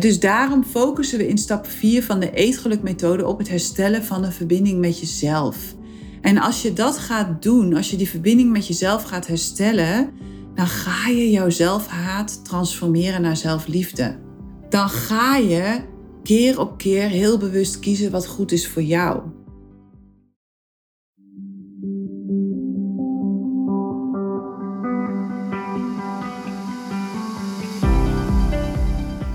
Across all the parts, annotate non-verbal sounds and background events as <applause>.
dus daarom focussen we in stap 4 van de eetgelukmethode op het herstellen van een verbinding met jezelf. En als je dat gaat doen, als je die verbinding met jezelf gaat herstellen, dan ga je jouw zelfhaat transformeren naar zelfliefde. Dan ga je keer op keer heel bewust kiezen wat goed is voor jou.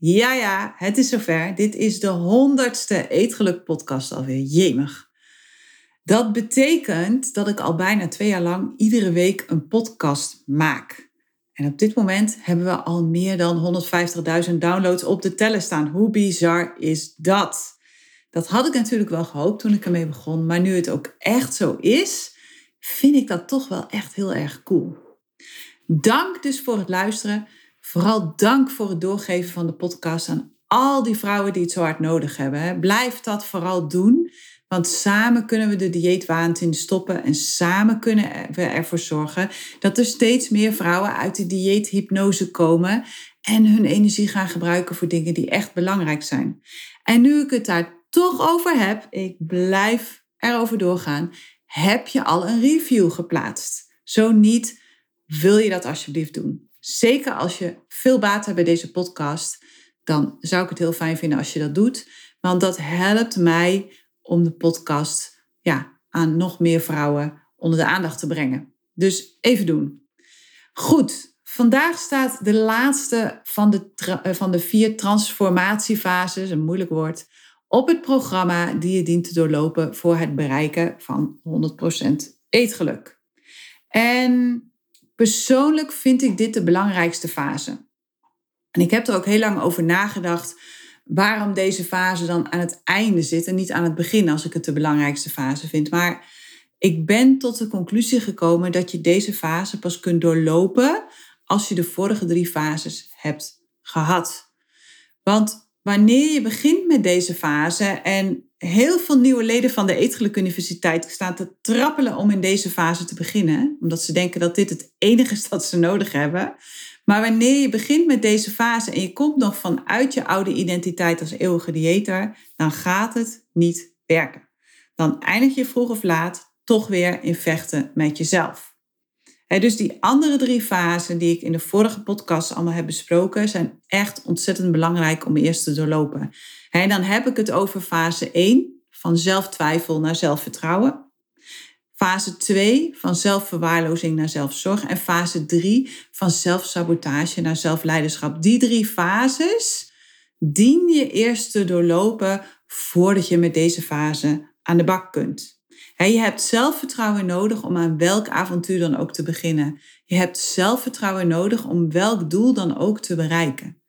Ja, ja, het is zover. Dit is de honderdste Eetgeluk podcast alweer. Jemig. Dat betekent dat ik al bijna twee jaar lang iedere week een podcast maak. En op dit moment hebben we al meer dan 150.000 downloads op de teller staan. Hoe bizar is dat? Dat had ik natuurlijk wel gehoopt toen ik ermee begon. Maar nu het ook echt zo is, vind ik dat toch wel echt heel erg cool. Dank dus voor het luisteren. Vooral dank voor het doorgeven van de podcast aan al die vrouwen die het zo hard nodig hebben. Blijf dat vooral doen. Want samen kunnen we de dieetwaanzin stoppen en samen kunnen we ervoor zorgen dat er steeds meer vrouwen uit de dieethypnose komen en hun energie gaan gebruiken voor dingen die echt belangrijk zijn. En nu ik het daar toch over heb, ik blijf erover doorgaan, heb je al een review geplaatst? Zo niet, wil je dat alsjeblieft doen? Zeker als je veel baat hebt bij deze podcast, dan zou ik het heel fijn vinden als je dat doet. Want dat helpt mij om de podcast ja, aan nog meer vrouwen onder de aandacht te brengen. Dus even doen. Goed, vandaag staat de laatste van de, eh, van de vier transformatiefases, een moeilijk woord, op het programma die je dient te doorlopen voor het bereiken van 100% eetgeluk. En Persoonlijk vind ik dit de belangrijkste fase. En ik heb er ook heel lang over nagedacht waarom deze fase dan aan het einde zit en niet aan het begin als ik het de belangrijkste fase vind. Maar ik ben tot de conclusie gekomen dat je deze fase pas kunt doorlopen als je de vorige drie fases hebt gehad. Want wanneer je begint met deze fase en heel veel nieuwe leden van de Eetgeluk Universiteit staan te trappelen om in deze fase te beginnen, omdat ze denken dat dit het enige is dat ze nodig hebben. Maar wanneer je begint met deze fase en je komt nog vanuit je oude identiteit als eeuwige dieter, dan gaat het niet werken. Dan eindig je vroeg of laat toch weer in vechten met jezelf. Dus die andere drie fasen die ik in de vorige podcast allemaal heb besproken, zijn echt ontzettend belangrijk om eerst te doorlopen. En dan heb ik het over fase 1, van zelftwijfel naar zelfvertrouwen. Fase 2 van zelfverwaarlozing naar zelfzorg. En fase 3 van zelfsabotage naar zelfleiderschap. Die drie fases dien je eerst te doorlopen voordat je met deze fase aan de bak kunt. Je hebt zelfvertrouwen nodig om aan welk avontuur dan ook te beginnen. Je hebt zelfvertrouwen nodig om welk doel dan ook te bereiken.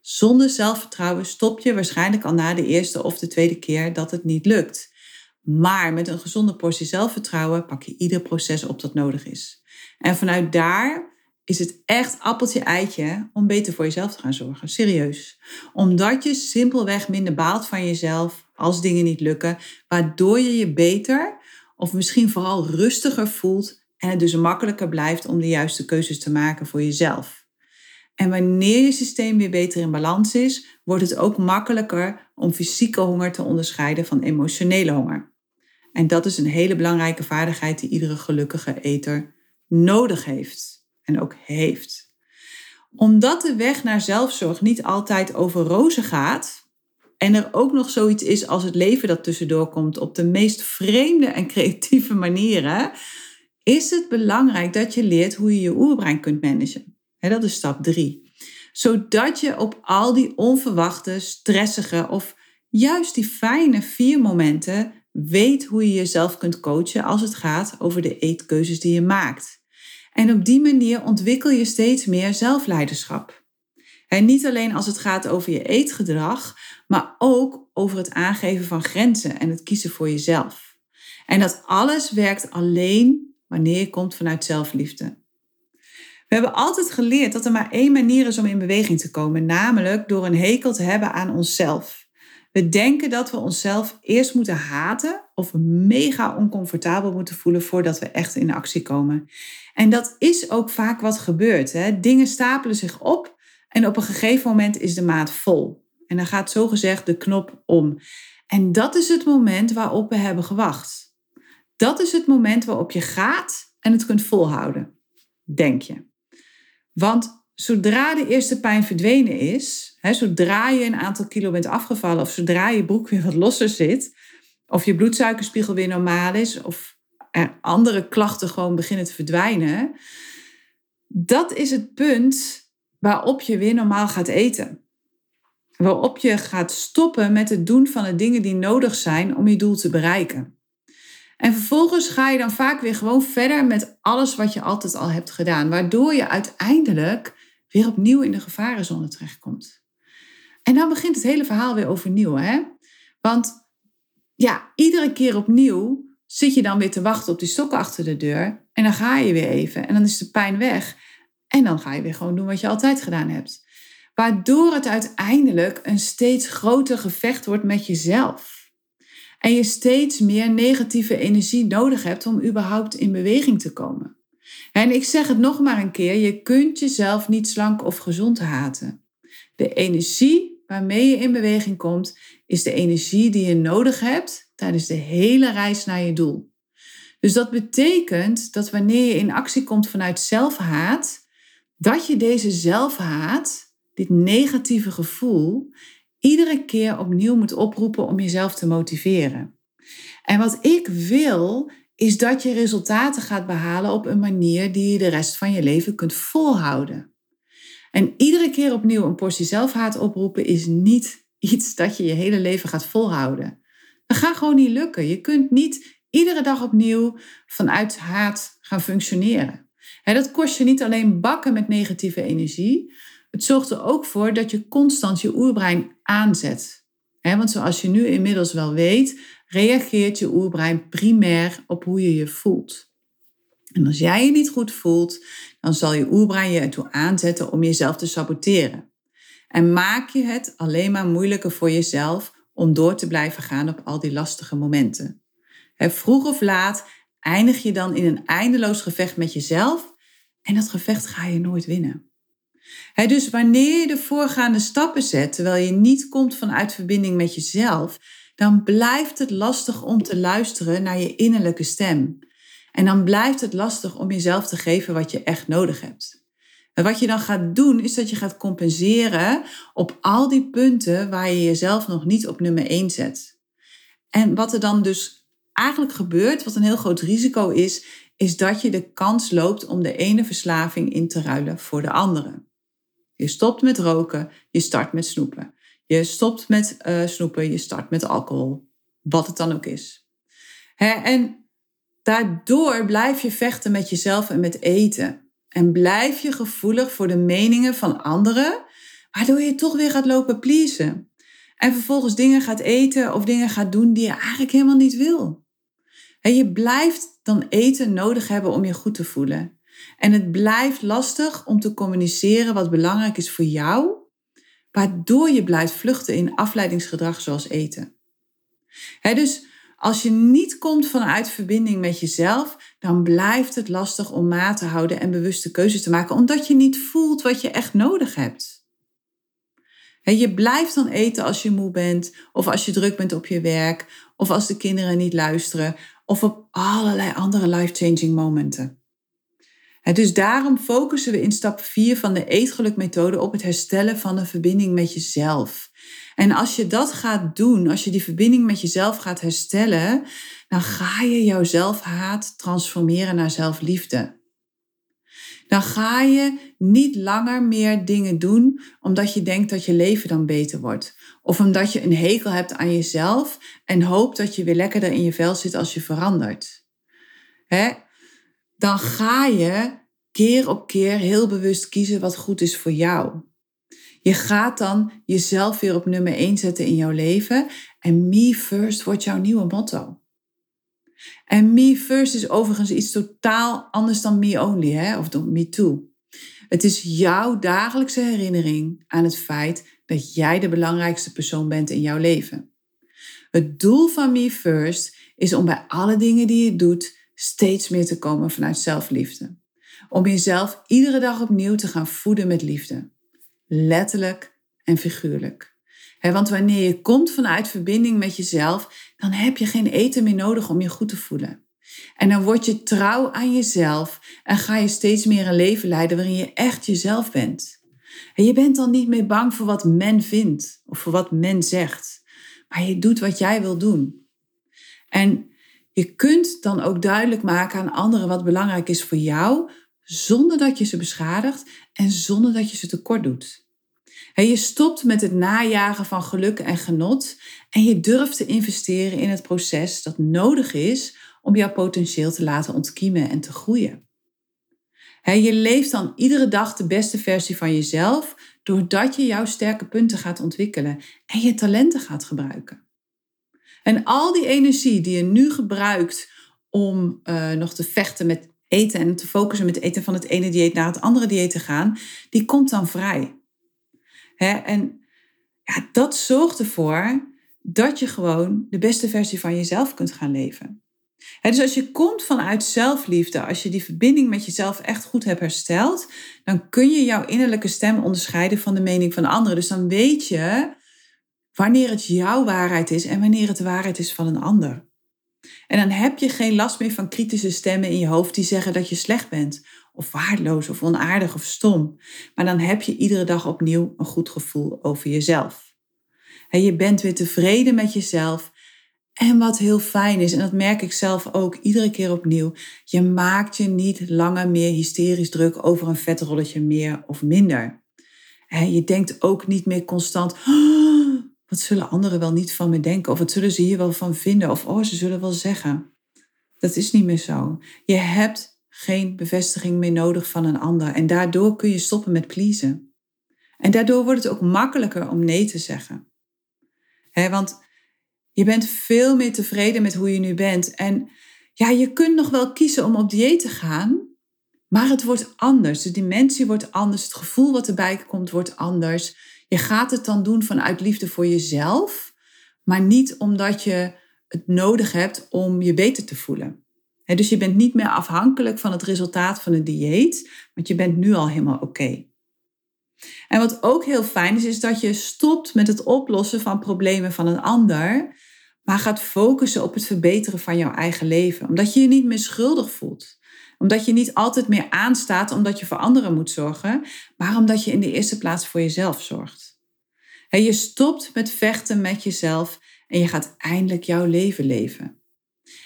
Zonder zelfvertrouwen stop je waarschijnlijk al na de eerste of de tweede keer dat het niet lukt. Maar met een gezonde portie zelfvertrouwen pak je ieder proces op dat nodig is. En vanuit daar is het echt appeltje-eitje om beter voor jezelf te gaan zorgen. Serieus. Omdat je simpelweg minder baalt van jezelf als dingen niet lukken, waardoor je je beter of misschien vooral rustiger voelt en het dus makkelijker blijft om de juiste keuzes te maken voor jezelf. En wanneer je systeem weer beter in balans is, wordt het ook makkelijker om fysieke honger te onderscheiden van emotionele honger. En dat is een hele belangrijke vaardigheid die iedere gelukkige eter nodig heeft en ook heeft. Omdat de weg naar zelfzorg niet altijd over rozen gaat en er ook nog zoiets is als het leven dat tussendoor komt op de meest vreemde en creatieve manieren, is het belangrijk dat je leert hoe je je oerbrein kunt managen dat is stap drie. Zodat je op al die onverwachte, stressige of juist die fijne vier momenten weet hoe je jezelf kunt coachen als het gaat over de eetkeuzes die je maakt. En op die manier ontwikkel je steeds meer zelfleiderschap. En niet alleen als het gaat over je eetgedrag, maar ook over het aangeven van grenzen en het kiezen voor jezelf. En dat alles werkt alleen wanneer je komt vanuit zelfliefde. We hebben altijd geleerd dat er maar één manier is om in beweging te komen, namelijk door een hekel te hebben aan onszelf. We denken dat we onszelf eerst moeten haten of mega oncomfortabel moeten voelen voordat we echt in actie komen. En dat is ook vaak wat gebeurt. Hè? Dingen stapelen zich op en op een gegeven moment is de maat vol. En dan gaat zogezegd de knop om. En dat is het moment waarop we hebben gewacht. Dat is het moment waarop je gaat en het kunt volhouden, denk je. Want zodra de eerste pijn verdwenen is, hè, zodra je een aantal kilo bent afgevallen of zodra je broek weer wat losser zit, of je bloedsuikerspiegel weer normaal is, of er andere klachten gewoon beginnen te verdwijnen, dat is het punt waarop je weer normaal gaat eten. Waarop je gaat stoppen met het doen van de dingen die nodig zijn om je doel te bereiken. En vervolgens ga je dan vaak weer gewoon verder met alles wat je altijd al hebt gedaan, waardoor je uiteindelijk weer opnieuw in de gevarenzone terechtkomt. En dan begint het hele verhaal weer overnieuw, hè? Want ja, iedere keer opnieuw zit je dan weer te wachten op die stokken achter de deur en dan ga je weer even en dan is de pijn weg en dan ga je weer gewoon doen wat je altijd gedaan hebt. Waardoor het uiteindelijk een steeds groter gevecht wordt met jezelf. En je steeds meer negatieve energie nodig hebt om überhaupt in beweging te komen. En ik zeg het nog maar een keer, je kunt jezelf niet slank of gezond haten. De energie waarmee je in beweging komt, is de energie die je nodig hebt tijdens de hele reis naar je doel. Dus dat betekent dat wanneer je in actie komt vanuit zelfhaat, dat je deze zelfhaat, dit negatieve gevoel, iedere keer opnieuw moet oproepen om jezelf te motiveren. En wat ik wil, is dat je resultaten gaat behalen op een manier die je de rest van je leven kunt volhouden. En iedere keer opnieuw een portie zelfhaat oproepen is niet iets dat je je hele leven gaat volhouden. Dat gaat gewoon niet lukken. Je kunt niet iedere dag opnieuw vanuit haat gaan functioneren. dat kost je niet alleen bakken met negatieve energie, het zorgt er ook voor dat je constant je oerbrein aanzet. want zoals je nu inmiddels wel weet, reageert je oerbrein primair op hoe je je voelt. En als jij je niet goed voelt, dan zal je oerbrein je ertoe aanzetten om jezelf te saboteren. En maak je het alleen maar moeilijker voor jezelf om door te blijven gaan op al die lastige momenten. vroeg of laat eindig je dan in een eindeloos gevecht met jezelf en dat gevecht ga je nooit winnen dus wanneer je de voorgaande stappen zet, terwijl je niet komt vanuit verbinding met jezelf, dan blijft het lastig om te luisteren naar je innerlijke stem. En dan blijft het lastig om jezelf te geven wat je echt nodig hebt. En wat je dan gaat doen, is dat je gaat compenseren op al die punten waar je jezelf nog niet op nummer 1 zet. En wat er dan dus eigenlijk gebeurt, wat een heel groot risico is, is dat je de kans loopt om de ene verslaving in te ruilen voor de andere. Je stopt met roken, je start met snoepen. Je stopt met uh, snoepen, je start met alcohol. Wat het dan ook is. Hè? En daardoor blijf je vechten met jezelf en met eten. En blijf je gevoelig voor de meningen van anderen, waardoor je toch weer gaat lopen pleasen. En vervolgens dingen gaat eten of dingen gaat doen die je eigenlijk helemaal niet wil. En je blijft dan eten nodig hebben om je goed te voelen. En het blijft lastig om te communiceren wat belangrijk is voor jou, waardoor je blijft vluchten in afleidingsgedrag zoals eten. dus als je niet komt vanuit verbinding met jezelf, dan blijft het lastig om maat te houden en bewuste keuzes te maken, omdat je niet voelt wat je echt nodig hebt. je blijft dan eten als je moe bent, of als je druk bent op je werk, of als de kinderen niet luisteren, of op allerlei andere life-changing momenten dus daarom focussen we in stap 4 van de eetgelukmethode op het herstellen van een verbinding met jezelf. En als je dat gaat doen, als je die verbinding met jezelf gaat herstellen, dan ga je jouw zelfhaat transformeren naar zelfliefde. Dan ga je niet langer meer dingen doen omdat je denkt dat je leven dan beter wordt. Of omdat je een hekel hebt aan jezelf en hoopt dat je weer lekkerder in je vel zit als je verandert. Hè? Dan ga je keer op keer heel bewust kiezen wat goed is voor jou. Je gaat dan jezelf weer op nummer 1 zetten in jouw leven. En me first wordt jouw nieuwe motto. En me first is overigens iets totaal anders dan me only, hè? of me too. Het is jouw dagelijkse herinnering aan het feit dat jij de belangrijkste persoon bent in jouw leven. Het doel van Me First is om bij alle dingen die je doet steeds meer te komen vanuit zelfliefde. Om jezelf iedere dag opnieuw te gaan voeden met liefde. Letterlijk en figuurlijk. want wanneer je komt vanuit verbinding met jezelf, dan heb je geen eten meer nodig om je goed te voelen. En dan word je trouw aan jezelf en ga je steeds meer een leven leiden waarin je echt jezelf bent. En je bent dan niet meer bang voor wat men vindt of voor wat men zegt, maar je doet wat jij wil doen. En je kunt dan ook duidelijk maken aan anderen wat belangrijk is voor jou, zonder dat je ze beschadigt en zonder dat je ze tekort doet. Je stopt met het najagen van geluk en genot en je durft te investeren in het proces dat nodig is om jouw potentieel te laten ontkiemen en te groeien. je leeft dan iedere dag de beste versie van jezelf doordat je jouw sterke punten gaat ontwikkelen en je talenten gaat gebruiken. En al die energie die je nu gebruikt om uh, nog te vechten met eten en te focussen met eten van het ene dieet naar het andere dieet te gaan, die komt dan vrij. en ja, dat zorgt ervoor dat je gewoon de beste versie van jezelf kunt gaan leven dus als je komt vanuit zelfliefde, als je die verbinding met jezelf echt goed hebt hersteld, dan kun je jouw innerlijke stem onderscheiden van de mening van anderen. Dus dan weet je wanneer het jouw waarheid is en wanneer het de waarheid is van een ander. En dan heb je geen last meer van kritische stemmen in je hoofd die zeggen dat je slecht bent, of waardeloos, of onaardig, of stom. Maar dan heb je iedere dag opnieuw een goed gevoel over jezelf. Je bent weer tevreden met jezelf en wat heel fijn is, en dat merk ik zelf ook iedere keer opnieuw, je maakt je niet langer meer hysterisch druk over een vetrolletje meer of minder. Je denkt ook niet meer constant, oh, wat zullen anderen wel niet van me denken? Of wat zullen ze hier wel van vinden? Of oh, ze zullen wel zeggen. Dat is niet meer zo. Je hebt geen bevestiging meer nodig van een ander. En daardoor kun je stoppen met pleasen. En daardoor wordt het ook makkelijker om nee te zeggen. He, want je bent veel meer tevreden met hoe je nu bent. En ja, je kunt nog wel kiezen om op dieet te gaan, maar het wordt anders. De dimensie wordt anders. Het gevoel wat erbij komt wordt anders. Je gaat het dan doen vanuit liefde voor jezelf, maar niet omdat je het nodig hebt om je beter te voelen. dus je bent niet meer afhankelijk van het resultaat van een dieet, want je bent nu al helemaal oké. En wat ook heel fijn is, is dat je stopt met het oplossen van problemen van een ander, maar gaat focussen op het verbeteren van jouw eigen leven. Omdat je je niet meer schuldig voelt. Omdat je niet altijd meer aanstaat omdat je voor anderen moet zorgen, maar omdat je in de eerste plaats voor jezelf zorgt. je stopt met vechten met jezelf en je gaat eindelijk jouw leven leven.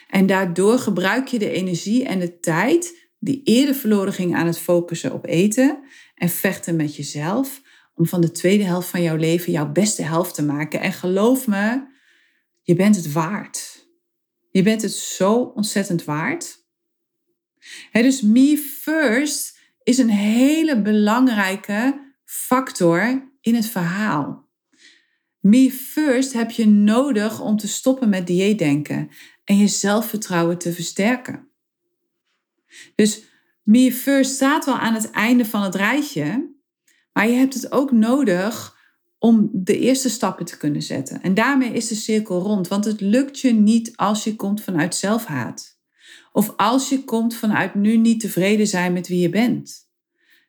En daardoor gebruik je de energie en de tijd die eerder verloren ging aan het focussen op eten en vechten met jezelf, om van de tweede helft van jouw leven jouw beste helft te maken. En geloof me, je bent het waard. Je bent het zo ontzettend waard. Dus me first is een hele belangrijke factor in het verhaal. Me first heb je nodig om te stoppen met dieetdenken en je zelfvertrouwen te versterken. Dus me first staat wel aan het einde van het rijtje, maar je hebt het ook nodig om de eerste stappen te kunnen zetten. En daarmee is de cirkel rond, want het lukt je niet als je komt vanuit zelfhaat. Of als je komt vanuit nu niet tevreden zijn met wie je bent.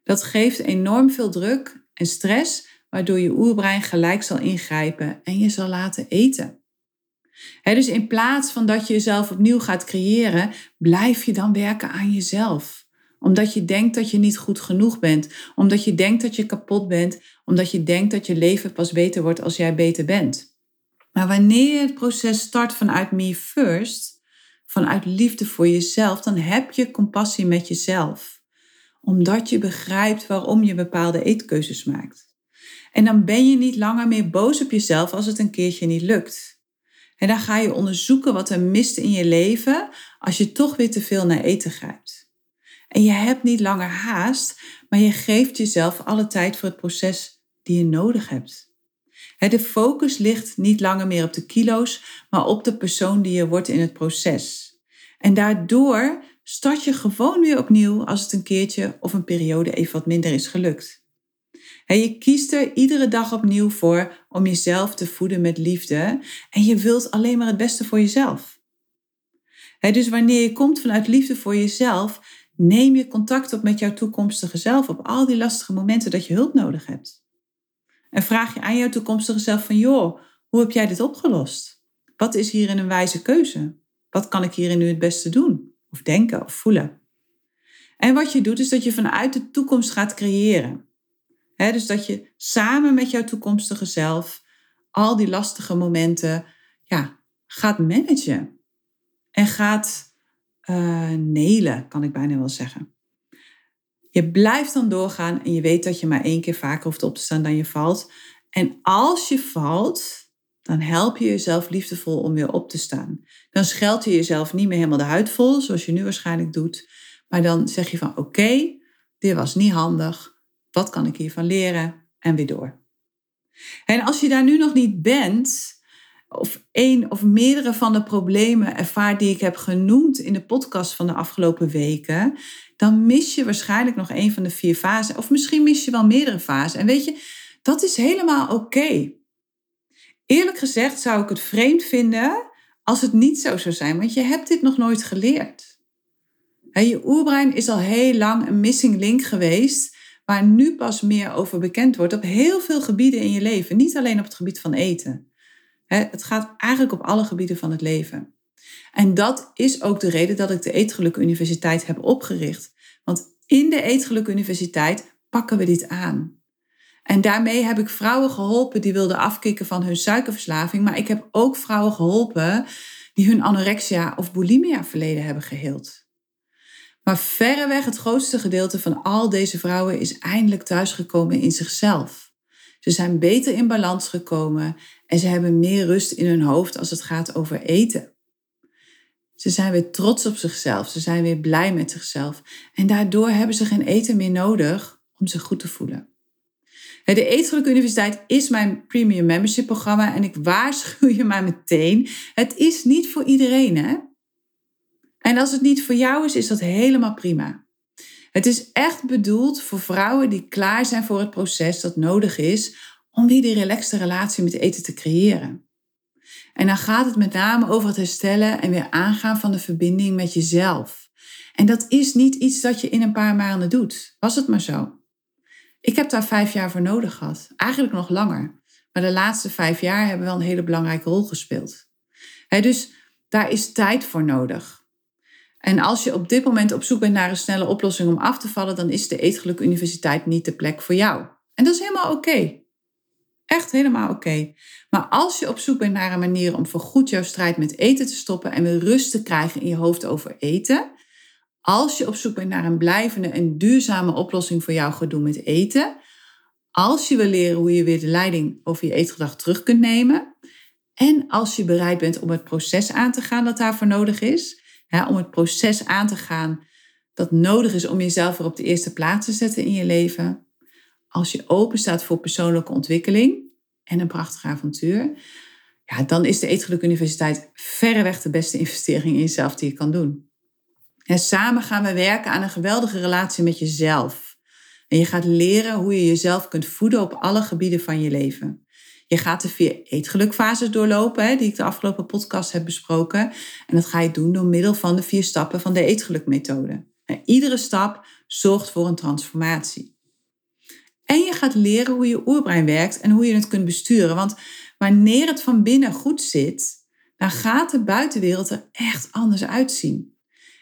Dat geeft enorm veel druk en stress, waardoor je oerbrein gelijk zal ingrijpen en je zal laten eten. dus in plaats van dat je jezelf opnieuw gaat creëren, blijf je dan werken aan jezelf omdat je denkt dat je niet goed genoeg bent. Omdat je denkt dat je kapot bent. Omdat je denkt dat je leven pas beter wordt als jij beter bent. Maar wanneer je het proces start vanuit me first, vanuit liefde voor jezelf, dan heb je compassie met jezelf. Omdat je begrijpt waarom je bepaalde eetkeuzes maakt. En dan ben je niet langer meer boos op jezelf als het een keertje niet lukt. En dan ga je onderzoeken wat er mist in je leven als je toch weer te veel naar eten grijpt. En je hebt niet langer haast, maar je geeft jezelf alle tijd voor het proces die je nodig hebt. De focus ligt niet langer meer op de kilo's, maar op de persoon die je wordt in het proces. En daardoor start je gewoon weer opnieuw als het een keertje of een periode even wat minder is gelukt. Je kiest er iedere dag opnieuw voor om jezelf te voeden met liefde en je wilt alleen maar het beste voor jezelf. Dus wanneer je komt vanuit liefde voor jezelf, neem je contact op met jouw toekomstige zelf op al die lastige momenten dat je hulp nodig hebt. En vraag je aan jouw toekomstige zelf van, joh, hoe heb jij dit opgelost? Wat is hierin een wijze keuze? Wat kan ik hierin nu het beste doen? Of denken of voelen? En wat je doet is dat je vanuit de toekomst gaat creëren. dus dat je samen met jouw toekomstige zelf al die lastige momenten ja, gaat managen. En gaat uh, nelen, kan ik bijna wel zeggen. Je blijft dan doorgaan en je weet dat je maar één keer vaker hoeft op te staan dan je valt. En als je valt, dan help je jezelf liefdevol om weer op te staan. Dan scheld je jezelf niet meer helemaal de huid vol, zoals je nu waarschijnlijk doet. Maar dan zeg je van oké, dit was niet handig. Wat kan ik hiervan leren? En weer door. En als je daar nu nog niet bent, of één of meerdere van de problemen ervaart die ik heb genoemd in de podcast van de afgelopen weken, dan mis je waarschijnlijk nog een van de vier fasen. Of misschien mis je wel meerdere fasen. En weet je, dat is helemaal oké. Eerlijk gezegd zou ik het vreemd vinden als het niet zo zou zijn, want je hebt dit nog nooit geleerd. Je oerbrein is al heel lang een missing link geweest, waar nu pas meer over bekend wordt op heel veel gebieden in je leven. Niet alleen op het gebied van eten. Het gaat eigenlijk op alle gebieden van het leven. En dat is ook de reden dat ik de Eetgeluk Universiteit heb opgericht. Want in de Eetgeluk Universiteit pakken we dit aan. En daarmee heb ik vrouwen geholpen die wilden afkicken van hun suikerverslaving. Maar ik heb ook vrouwen geholpen die hun anorexia of bulimia verleden hebben geheeld. Maar verreweg het grootste gedeelte van al deze vrouwen is eindelijk thuisgekomen in zichzelf. Ze zijn beter in balans gekomen en ze hebben meer rust in hun hoofd als het gaat over eten. Ze zijn weer trots op zichzelf, ze zijn weer blij met zichzelf en daardoor hebben ze geen eten meer nodig om zich goed te voelen. De Eetgeluk Universiteit is mijn premium membership programma en ik waarschuw je maar meteen, het is niet voor iedereen hè. En als het niet voor jou is, is dat helemaal prima. Het is echt bedoeld voor vrouwen die klaar zijn voor het proces dat nodig is om weer die relaxte relatie met eten te creëren. En dan gaat het met name over het herstellen en weer aangaan van de verbinding met jezelf. En dat is niet iets dat je in een paar maanden doet. Was het maar zo. Ik heb daar vijf jaar voor nodig gehad. Eigenlijk nog langer. Maar de laatste vijf jaar hebben wel een hele belangrijke rol gespeeld. dus daar is tijd voor nodig. En als je op dit moment op zoek bent naar een snelle oplossing om af te vallen, dan is de Eetgeluk Universiteit niet de plek voor jou. En dat is helemaal oké. Echt helemaal oké. Maar als je op zoek bent naar een manier om voorgoed jouw strijd met eten te stoppen en weer rust te krijgen in je hoofd over eten, als je op zoek bent naar een blijvende en duurzame oplossing voor jouw gedoe met eten, als je wil leren hoe je weer de leiding over je eetgedrag terug kunt nemen, en als je bereid bent om het proces aan te gaan dat daarvoor nodig is, om het proces aan te gaan dat nodig is om jezelf weer op de eerste plaats te zetten in je leven, als je open staat voor persoonlijke ontwikkeling en een prachtig avontuur, ja, dan is de Eetgeluk Universiteit verreweg de beste investering in jezelf die je kan doen. En samen gaan we werken aan een geweldige relatie met jezelf. En je gaat leren hoe je jezelf kunt voeden op alle gebieden van je leven. Je gaat de vier eetgelukfases doorlopen, hè, die ik de afgelopen podcast heb besproken. En dat ga je doen door middel van de vier stappen van de eetgelukmethode. En iedere stap zorgt voor een transformatie. En je gaat leren hoe je oerbrein werkt en hoe je het kunt besturen. Want wanneer het van binnen goed zit, dan gaat de buitenwereld er echt anders uitzien.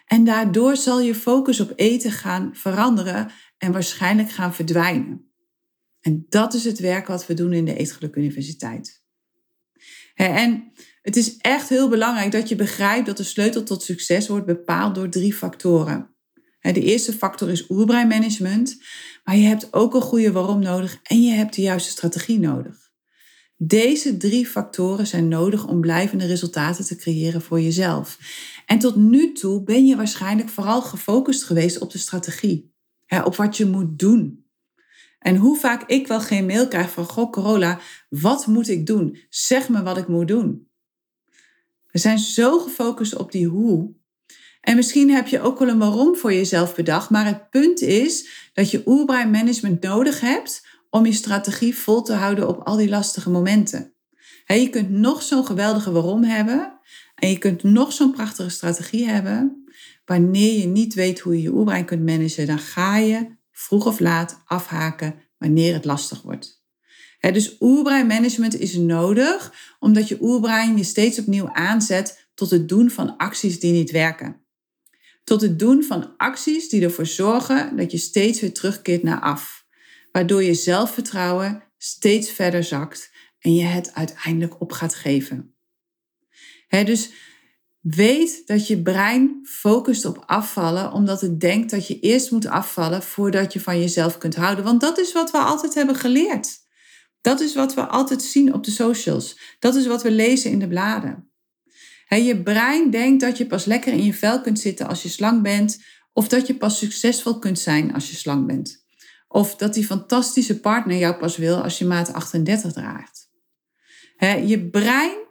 En daardoor zal je focus op eten gaan veranderen en waarschijnlijk gaan verdwijnen. En dat is het werk wat we doen in de Eetgeluk Universiteit. En het is echt heel belangrijk dat je begrijpt dat de sleutel tot succes wordt bepaald door drie factoren. De eerste factor is oerbreinmanagement, maar je hebt ook een goede waarom nodig en je hebt de juiste strategie nodig. Deze drie factoren zijn nodig om blijvende resultaten te creëren voor jezelf. En tot nu toe ben je waarschijnlijk vooral gefocust geweest op de strategie, op wat je moet doen. En hoe vaak ik wel geen mail krijg van, goh Corolla, wat moet ik doen? Zeg me wat ik moet doen. We zijn zo gefocust op die hoe. En misschien heb je ook wel een waarom voor jezelf bedacht, maar het punt is dat je oerbrein management nodig hebt om je strategie vol te houden op al die lastige momenten. je kunt nog zo'n geweldige waarom hebben en je kunt nog zo'n prachtige strategie hebben. Wanneer je niet weet hoe je je oerbrein kunt managen, dan ga je vroeg of laat afhaken wanneer het lastig wordt. dus oerbreinmanagement is nodig omdat je oerbrein je steeds opnieuw aanzet tot het doen van acties die niet werken. Tot het doen van acties die ervoor zorgen dat je steeds weer terugkeert naar af. Waardoor je zelfvertrouwen steeds verder zakt en je het uiteindelijk op gaat geven. dus Weet dat je brein focust op afvallen, omdat het denkt dat je eerst moet afvallen voordat je van jezelf kunt houden. Want dat is wat we altijd hebben geleerd. Dat is wat we altijd zien op de socials. Dat is wat we lezen in de bladen. Je brein denkt dat je pas lekker in je vel kunt zitten als je slank bent, of dat je pas succesvol kunt zijn als je slank bent. Of dat die fantastische partner jou pas wil als je maat 38 draagt. je brein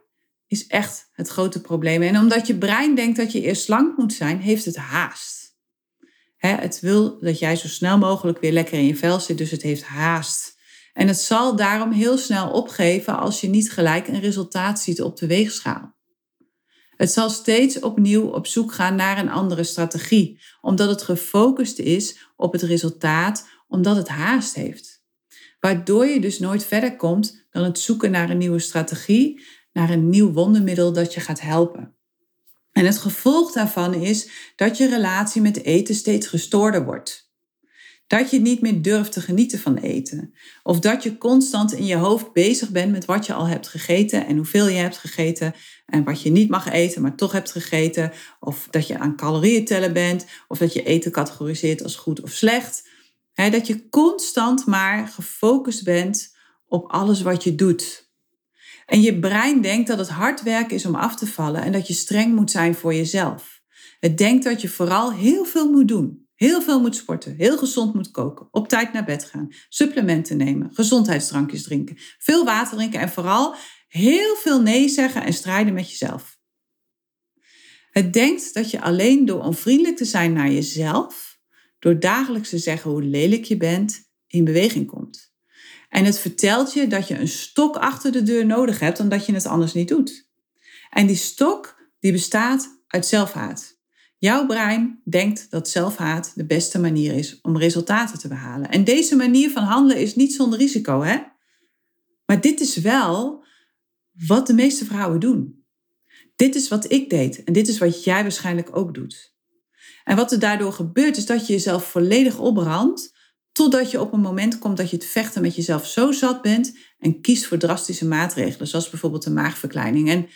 is echt het grote probleem. En omdat je brein denkt dat je eerst slank moet zijn, heeft het haast. het wil dat jij zo snel mogelijk weer lekker in je vel zit, dus het heeft haast. En het zal daarom heel snel opgeven als je niet gelijk een resultaat ziet op de weegschaal. Het zal steeds opnieuw op zoek gaan naar een andere strategie, omdat het gefocust is op het resultaat, omdat het haast heeft. Waardoor je dus nooit verder komt dan het zoeken naar een nieuwe strategie naar een nieuw wondermiddel dat je gaat helpen. En het gevolg daarvan is dat je relatie met eten steeds gestoorder wordt. Dat je niet meer durft te genieten van eten. Of dat je constant in je hoofd bezig bent met wat je al hebt gegeten en hoeveel je hebt gegeten en wat je niet mag eten, maar toch hebt gegeten. Of dat je aan calorieën tellen bent. Of dat je eten categoriseert als goed of slecht. dat je constant maar gefocust bent op alles wat je doet. En je brein denkt dat het hard werken is om af te vallen en dat je streng moet zijn voor jezelf. Het denkt dat je vooral heel veel moet doen. Heel veel moet sporten, heel gezond moet koken, op tijd naar bed gaan, supplementen nemen, gezondheidsdrankjes drinken, veel water drinken en vooral heel veel nee zeggen en strijden met jezelf. Het denkt dat je alleen door onvriendelijk te zijn naar jezelf, door dagelijks te zeggen hoe lelijk je bent, in beweging komt. En het vertelt je dat je een stok achter de deur nodig hebt, omdat je het anders niet doet. En die stok die bestaat uit zelfhaat. Jouw brein denkt dat zelfhaat de beste manier is om resultaten te behalen. En deze manier van handelen is niet zonder risico, hè? Maar dit is wel wat de meeste vrouwen doen. Dit is wat ik deed en dit is wat jij waarschijnlijk ook doet. En wat er daardoor gebeurt is dat je jezelf volledig opbrandt Totdat je op een moment komt dat je het vechten met jezelf zo zat bent en kiest voor drastische maatregelen, zoals bijvoorbeeld een maagverkleining. En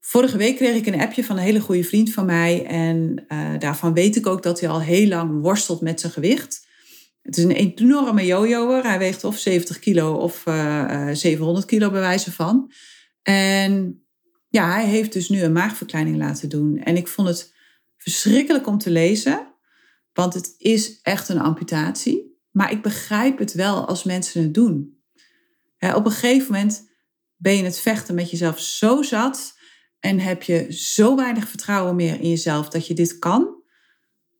vorige week kreeg ik een appje van een hele goede vriend van mij. En uh, daarvan weet ik ook dat hij al heel lang worstelt met zijn gewicht. Het is een enorme jojoer. Hij weegt of 70 kilo of uh, uh, 700 kilo bij wijze van. En ja, hij heeft dus nu een maagverkleining laten doen. En ik vond het verschrikkelijk om te lezen. Want het is echt een amputatie. Maar ik begrijp het wel als mensen het doen. op een gegeven moment ben je het vechten met jezelf zo zat en heb je zo weinig vertrouwen meer in jezelf dat je dit kan,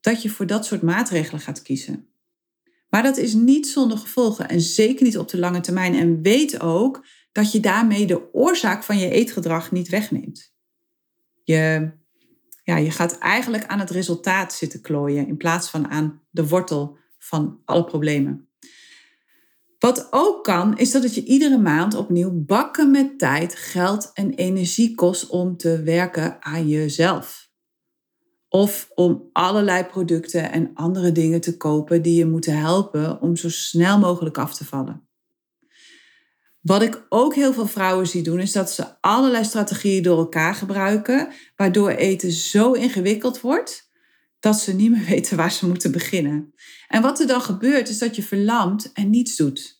dat je voor dat soort maatregelen gaat kiezen. Maar dat is niet zonder gevolgen en zeker niet op de lange termijn. En weet ook dat je daarmee de oorzaak van je eetgedrag niet wegneemt. Je, ja, je gaat eigenlijk aan het resultaat zitten klooien in plaats van aan de wortel van alle problemen. Wat ook kan, is dat het je iedere maand opnieuw bakken met tijd, geld en energie kost om te werken aan jezelf. Of om allerlei producten en andere dingen te kopen die je moeten helpen om zo snel mogelijk af te vallen. Wat ik ook heel veel vrouwen zie doen, is dat ze allerlei strategieën door elkaar gebruiken, waardoor eten zo ingewikkeld wordt dat ze niet meer <laughs> weten waar ze moeten beginnen. En wat er dan gebeurt, is dat je verlamt en niets doet.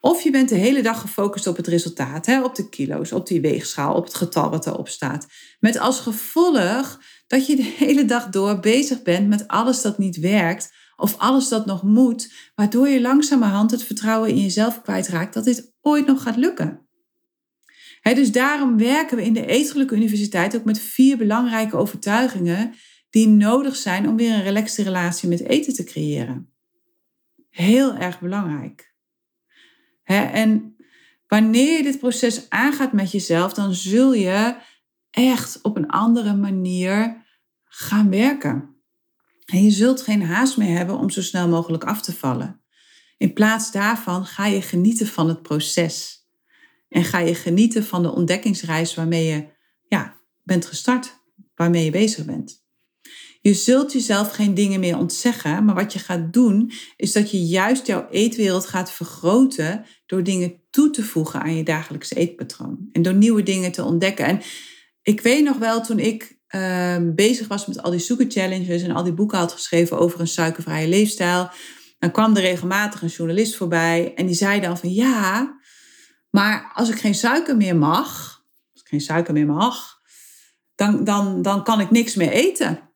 Of je bent de hele dag gefocust op het resultaat, hè, op de kilo's, op die weegschaal, op het getal wat erop staat. Met als gevolg dat je de <laughs> hele dag door bezig bent met alles dat niet werkt, of alles dat nog moet, waardoor je langzamerhand het vertrouwen in jezelf kwijtraakt dat dit ooit nog gaat lukken. dus daarom werken we in de Eetgelijke Universiteit ook met vier belangrijke overtuigingen die nodig zijn om weer een relaxte relatie met eten te creëren. Heel erg belangrijk. en wanneer je dit proces aangaat met jezelf, dan zul je echt op een andere manier gaan werken. En je zult geen haast meer hebben om zo snel mogelijk af te vallen. In plaats daarvan ga je genieten van het proces. En ga je genieten van de ontdekkingsreis waarmee je ja, bent gestart, waarmee je bezig bent. Je zult jezelf geen dingen meer ontzeggen, maar wat je gaat doen, is dat je juist jouw eetwereld gaat vergroten door dingen toe te voegen aan je dagelijkse eetpatroon. En door nieuwe dingen te ontdekken. En ik weet nog wel toen ik Ehm, bezig was met al die zoekerchallenges en al die boeken had geschreven over een suikervrije leefstijl, dan kwam er regelmatig een journalist voorbij en die zei dan van ja, maar als ik geen suiker meer mag, als ik geen suiker meer mag, dan, dan, dan kan ik niks meer eten.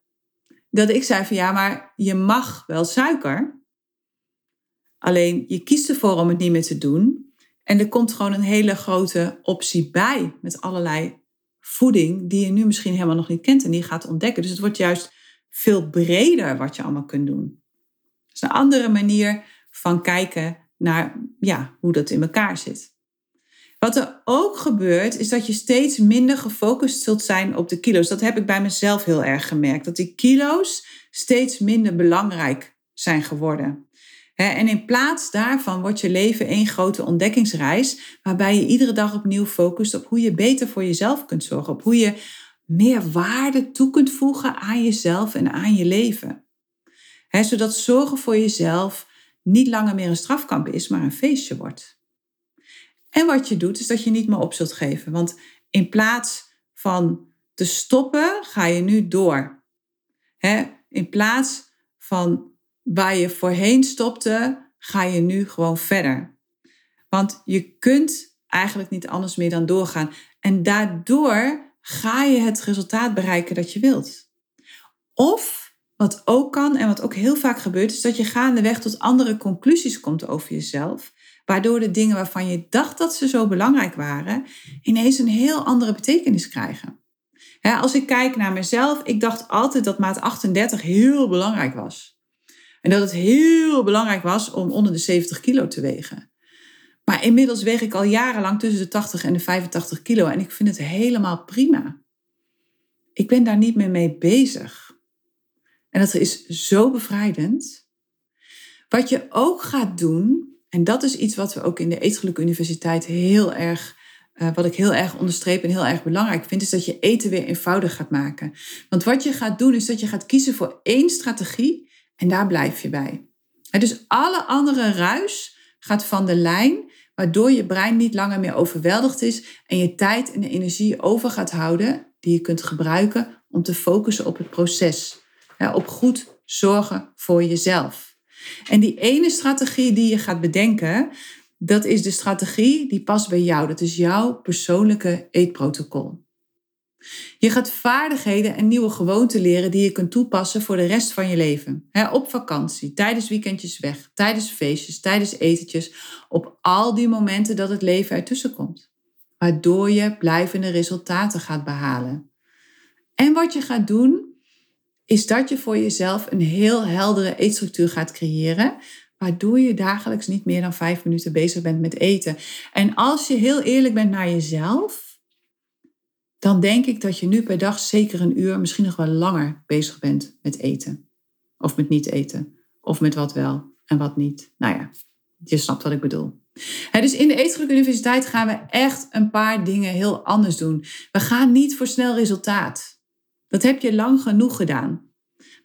Dat ik zei van ja, maar je mag wel suiker. Alleen je kiest ervoor om het niet meer te doen. En er komt gewoon een hele grote optie bij met allerlei voeding die je nu misschien helemaal nog niet kent en die je gaat ontdekken. Dus het wordt juist veel breder wat je allemaal kunt doen. Het is een andere manier van kijken naar ja, hoe dat in elkaar zit. Wat er ook gebeurt, is dat je steeds minder gefocust zult zijn op de kilo's. Dat heb ik bij mezelf heel erg gemerkt. Dat die kilo's steeds minder belangrijk zijn geworden. En in plaats daarvan wordt je leven één grote ontdekkingsreis, waarbij je iedere dag opnieuw focust op hoe je beter voor jezelf kunt zorgen, op hoe je meer waarde toe kunt voegen aan jezelf en aan je leven. Zodat zorgen voor jezelf niet langer meer een strafkamp is, maar een feestje wordt. En wat je doet, is dat je niet meer op zult geven. Want in plaats van te stoppen, ga je nu door. In plaats van waar je voorheen stopte, ga je nu gewoon verder. Want je kunt eigenlijk niet anders meer dan doorgaan. En daardoor ga je het resultaat bereiken dat je wilt. Of wat ook kan en wat ook heel vaak gebeurt, is dat je gaandeweg tot andere conclusies komt over jezelf. Waardoor de dingen waarvan je dacht dat ze zo belangrijk waren, ineens een heel andere betekenis krijgen. als ik kijk naar mezelf, ik dacht altijd dat maat 38 heel belangrijk was. En dat het heel belangrijk was om onder de 70 kilo te wegen. Maar inmiddels weeg ik al jarenlang tussen de 80 en de 85 kilo en ik vind het helemaal prima. Ik ben daar niet meer mee bezig. En dat is zo bevrijdend. Wat je ook gaat doen, en dat is iets wat we ook in de Eetgelijke Universiteit heel erg, uh, wat ik heel erg onderstreep en heel erg belangrijk vind, is dat je eten weer eenvoudig gaat maken. Want wat je gaat doen, is dat je gaat kiezen voor één strategie en daar blijf je bij. dus alle andere ruis gaat van de lijn, waardoor je brein niet langer meer overweldigd is en je tijd en energie over gaat houden die je kunt gebruiken om te focussen op het proces. op goed zorgen voor jezelf. En die ene strategie die je gaat bedenken, dat is de strategie die past bij jou. Dat is jouw persoonlijke eetprotocol. Je gaat vaardigheden en nieuwe gewoonten leren die je kunt toepassen voor de rest van je leven. op vakantie, tijdens weekendjes weg, tijdens feestjes, tijdens etentjes, op al die momenten dat het leven ertussen komt. Waardoor je blijvende resultaten gaat behalen. En wat je gaat doen, is dat je voor jezelf een heel heldere eetstructuur gaat creëren, waardoor je dagelijks niet meer dan vijf minuten bezig bent met eten. En als je heel eerlijk bent naar jezelf, dan denk ik dat je nu per dag zeker een uur, misschien nog wel langer bezig bent met eten. Of met niet eten. Of met wat wel en wat niet. Nou ja, je snapt wat ik bedoel. dus in de Eetgelijke Universiteit gaan we echt een paar dingen heel anders doen. We gaan niet voor snel resultaat. Dat heb je lang genoeg gedaan.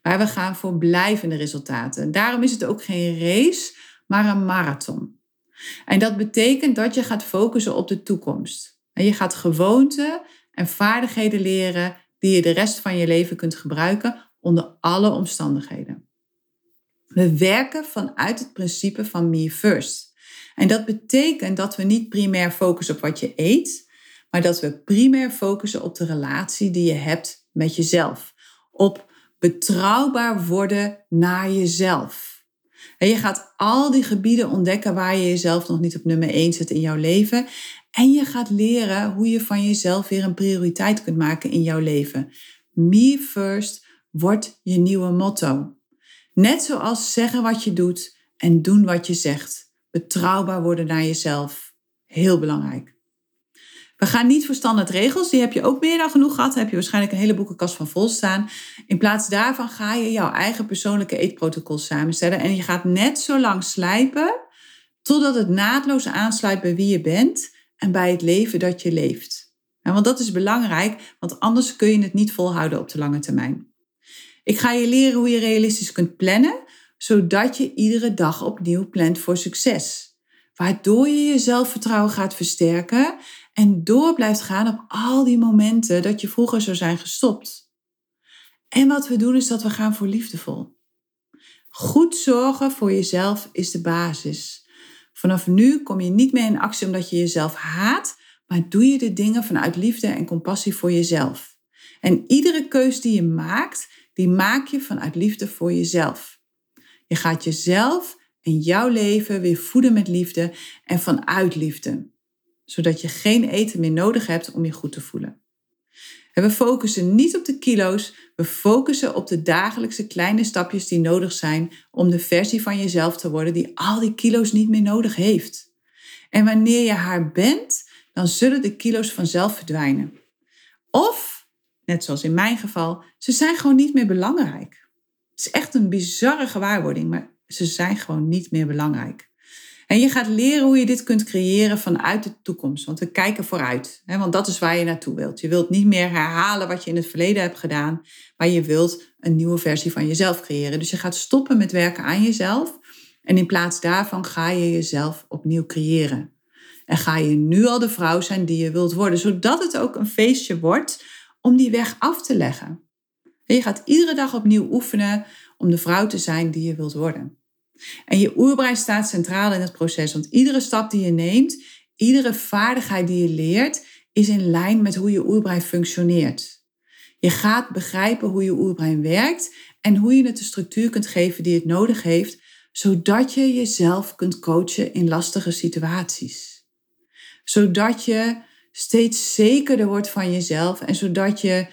Maar we gaan voor blijvende resultaten. Daarom is het ook geen race, maar een marathon. En dat betekent dat je gaat focussen op de toekomst. En je gaat gewoonten en vaardigheden leren die je de rest van je leven kunt gebruiken onder alle omstandigheden. We werken vanuit het principe van me first. En dat betekent dat we niet primair focussen op wat je eet, maar dat we primair focussen op de relatie die je hebt met jezelf. Op Betrouwbaar worden naar jezelf. En je gaat al die gebieden ontdekken waar je jezelf nog niet op nummer 1 zet in jouw leven. En je gaat leren hoe je van jezelf weer een prioriteit kunt maken in jouw leven. Me first wordt je nieuwe motto. Net zoals zeggen wat je doet en doen wat je zegt. Betrouwbaar worden naar jezelf. Heel belangrijk. We gaan niet voor standaard regels, die heb je ook meer dan genoeg gehad. Heb je waarschijnlijk een hele boekenkast van vol staan. In plaats daarvan ga je jouw eigen persoonlijke eetprotocol samenstellen. En je gaat net zo lang slijpen totdat het naadloos aansluit bij wie je bent en bij het leven dat je leeft. want dat is belangrijk, want anders kun je het niet volhouden op de lange termijn. Ik ga je leren hoe je realistisch kunt plannen, zodat je iedere dag opnieuw plant voor succes. Waardoor je je zelfvertrouwen gaat versterken en door blijft gaan op al die momenten dat je vroeger zou zijn gestopt. En wat we doen is dat we gaan voor liefdevol. Goed zorgen voor jezelf is de basis. Vanaf nu kom je niet meer in actie omdat je jezelf haat, maar doe je de dingen vanuit liefde en compassie voor jezelf. En iedere keus die je maakt, die maak je vanuit liefde voor jezelf. Je gaat jezelf en jouw leven weer voeden met liefde en vanuit liefde zodat je geen eten meer nodig hebt om je goed te voelen. En we focussen niet op de kilo's, we focussen op de dagelijkse kleine stapjes die nodig zijn om de versie van jezelf te worden die al die kilo's niet meer nodig heeft. En wanneer je haar bent, dan zullen de kilo's vanzelf verdwijnen. Of, net zoals in mijn geval, ze zijn gewoon niet meer belangrijk. Het is echt een bizarre gewaarwording, maar ze zijn gewoon niet meer belangrijk. En je gaat leren hoe je dit kunt creëren vanuit de toekomst. Want we kijken vooruit. Hè, want dat is waar je naartoe wilt. Je wilt niet meer herhalen wat je in het verleden hebt gedaan. Maar je wilt een nieuwe versie van jezelf creëren. Dus je gaat stoppen met werken aan jezelf. En in plaats daarvan ga je jezelf opnieuw creëren. En ga je nu al de vrouw zijn die je wilt worden. Zodat het ook een feestje wordt om die weg af te leggen. En je gaat iedere dag opnieuw oefenen om de vrouw te zijn die je wilt worden. En je oerbrein staat centraal in het proces, want iedere stap die je neemt, iedere vaardigheid die je leert, is in lijn met hoe je oerbrein functioneert. Je gaat begrijpen hoe je oerbrein werkt en hoe je het de structuur kunt geven die het nodig heeft, zodat je jezelf kunt coachen in lastige situaties. Zodat je steeds zekerder wordt van jezelf en zodat je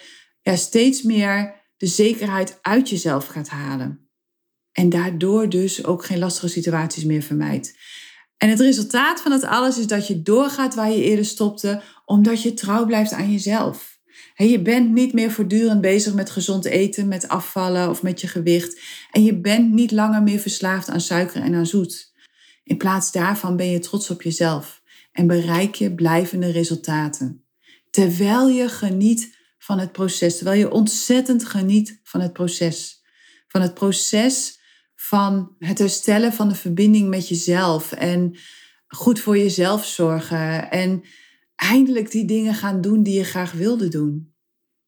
steeds meer de zekerheid uit jezelf gaat halen. En daardoor dus ook geen lastige situaties meer vermijdt. En het resultaat van dat alles is dat je doorgaat waar je eerder stopte, omdat je trouw blijft aan jezelf. je bent niet meer voortdurend bezig met gezond eten, met afvallen of met je gewicht. En je bent niet langer meer verslaafd aan suiker en aan zoet. In plaats daarvan ben je trots op jezelf en bereik je blijvende resultaten. Terwijl je geniet van het proces, terwijl je ontzettend geniet van het proces. Van het proces van het herstellen van de verbinding met jezelf en goed voor jezelf zorgen en eindelijk die dingen gaan doen die je graag wilde doen.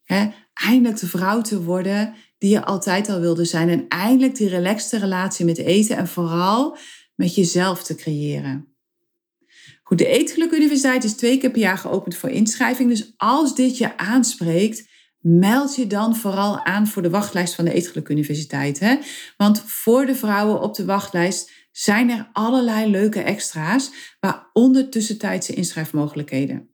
He, eindelijk de vrouw te worden die je altijd al wilde zijn en eindelijk die relaxte relatie met eten en vooral met jezelf te creëren. Goed, de Eetgeluk Universiteit is twee keer per jaar geopend voor inschrijving. Dus als dit je aanspreekt, meld je dan vooral aan voor de wachtlijst van de Eetgeluk Universiteit. Hè? Want voor de vrouwen op de wachtlijst zijn er allerlei leuke extra's, waaronder tussentijdse inschrijfmogelijkheden.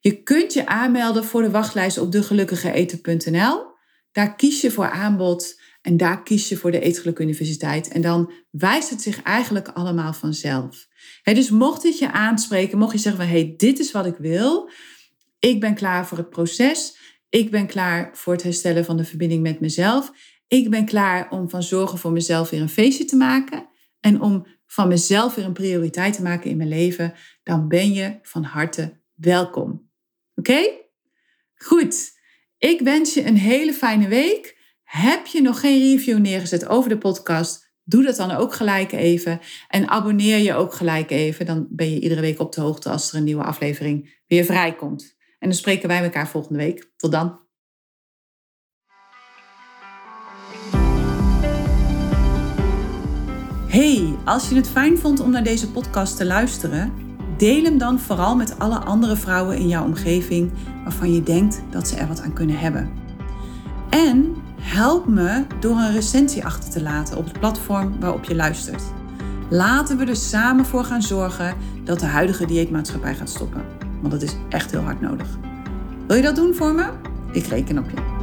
Je kunt je aanmelden voor de wachtlijst op degelukkigeeten.nl. Daar kies je voor aanbod en daar kies je voor de Eetgeluk Universiteit. En dan wijst het zich eigenlijk allemaal vanzelf. dus mocht dit je aanspreken, mocht je zeggen van hey, dit is wat ik wil. Ik ben klaar voor het proces ik ben klaar voor het herstellen van de verbinding met mezelf. Ik ben klaar om van zorgen voor mezelf weer een feestje te maken. En om van mezelf weer een prioriteit te maken in mijn leven. Dan ben je van harte welkom. Oké? Goed. Ik wens je een hele fijne week. Heb je nog geen review neergezet over de podcast? Doe dat dan ook gelijk even. En abonneer je ook gelijk even. Dan ben je iedere week op de hoogte als er een nieuwe aflevering weer vrijkomt. En dan spreken wij elkaar volgende week. Tot dan. Hey, als je het fijn vond om naar deze podcast te luisteren, deel hem dan vooral met alle andere vrouwen in jouw omgeving waarvan je denkt dat ze er wat aan kunnen hebben. En Help me door een recensie achter te laten op het platform waarop je luistert. Laten we er samen voor gaan zorgen dat de huidige dieetmaatschappij gaat stoppen. Want dat is echt heel hard nodig. Wil je dat doen voor me? Ik reken op je.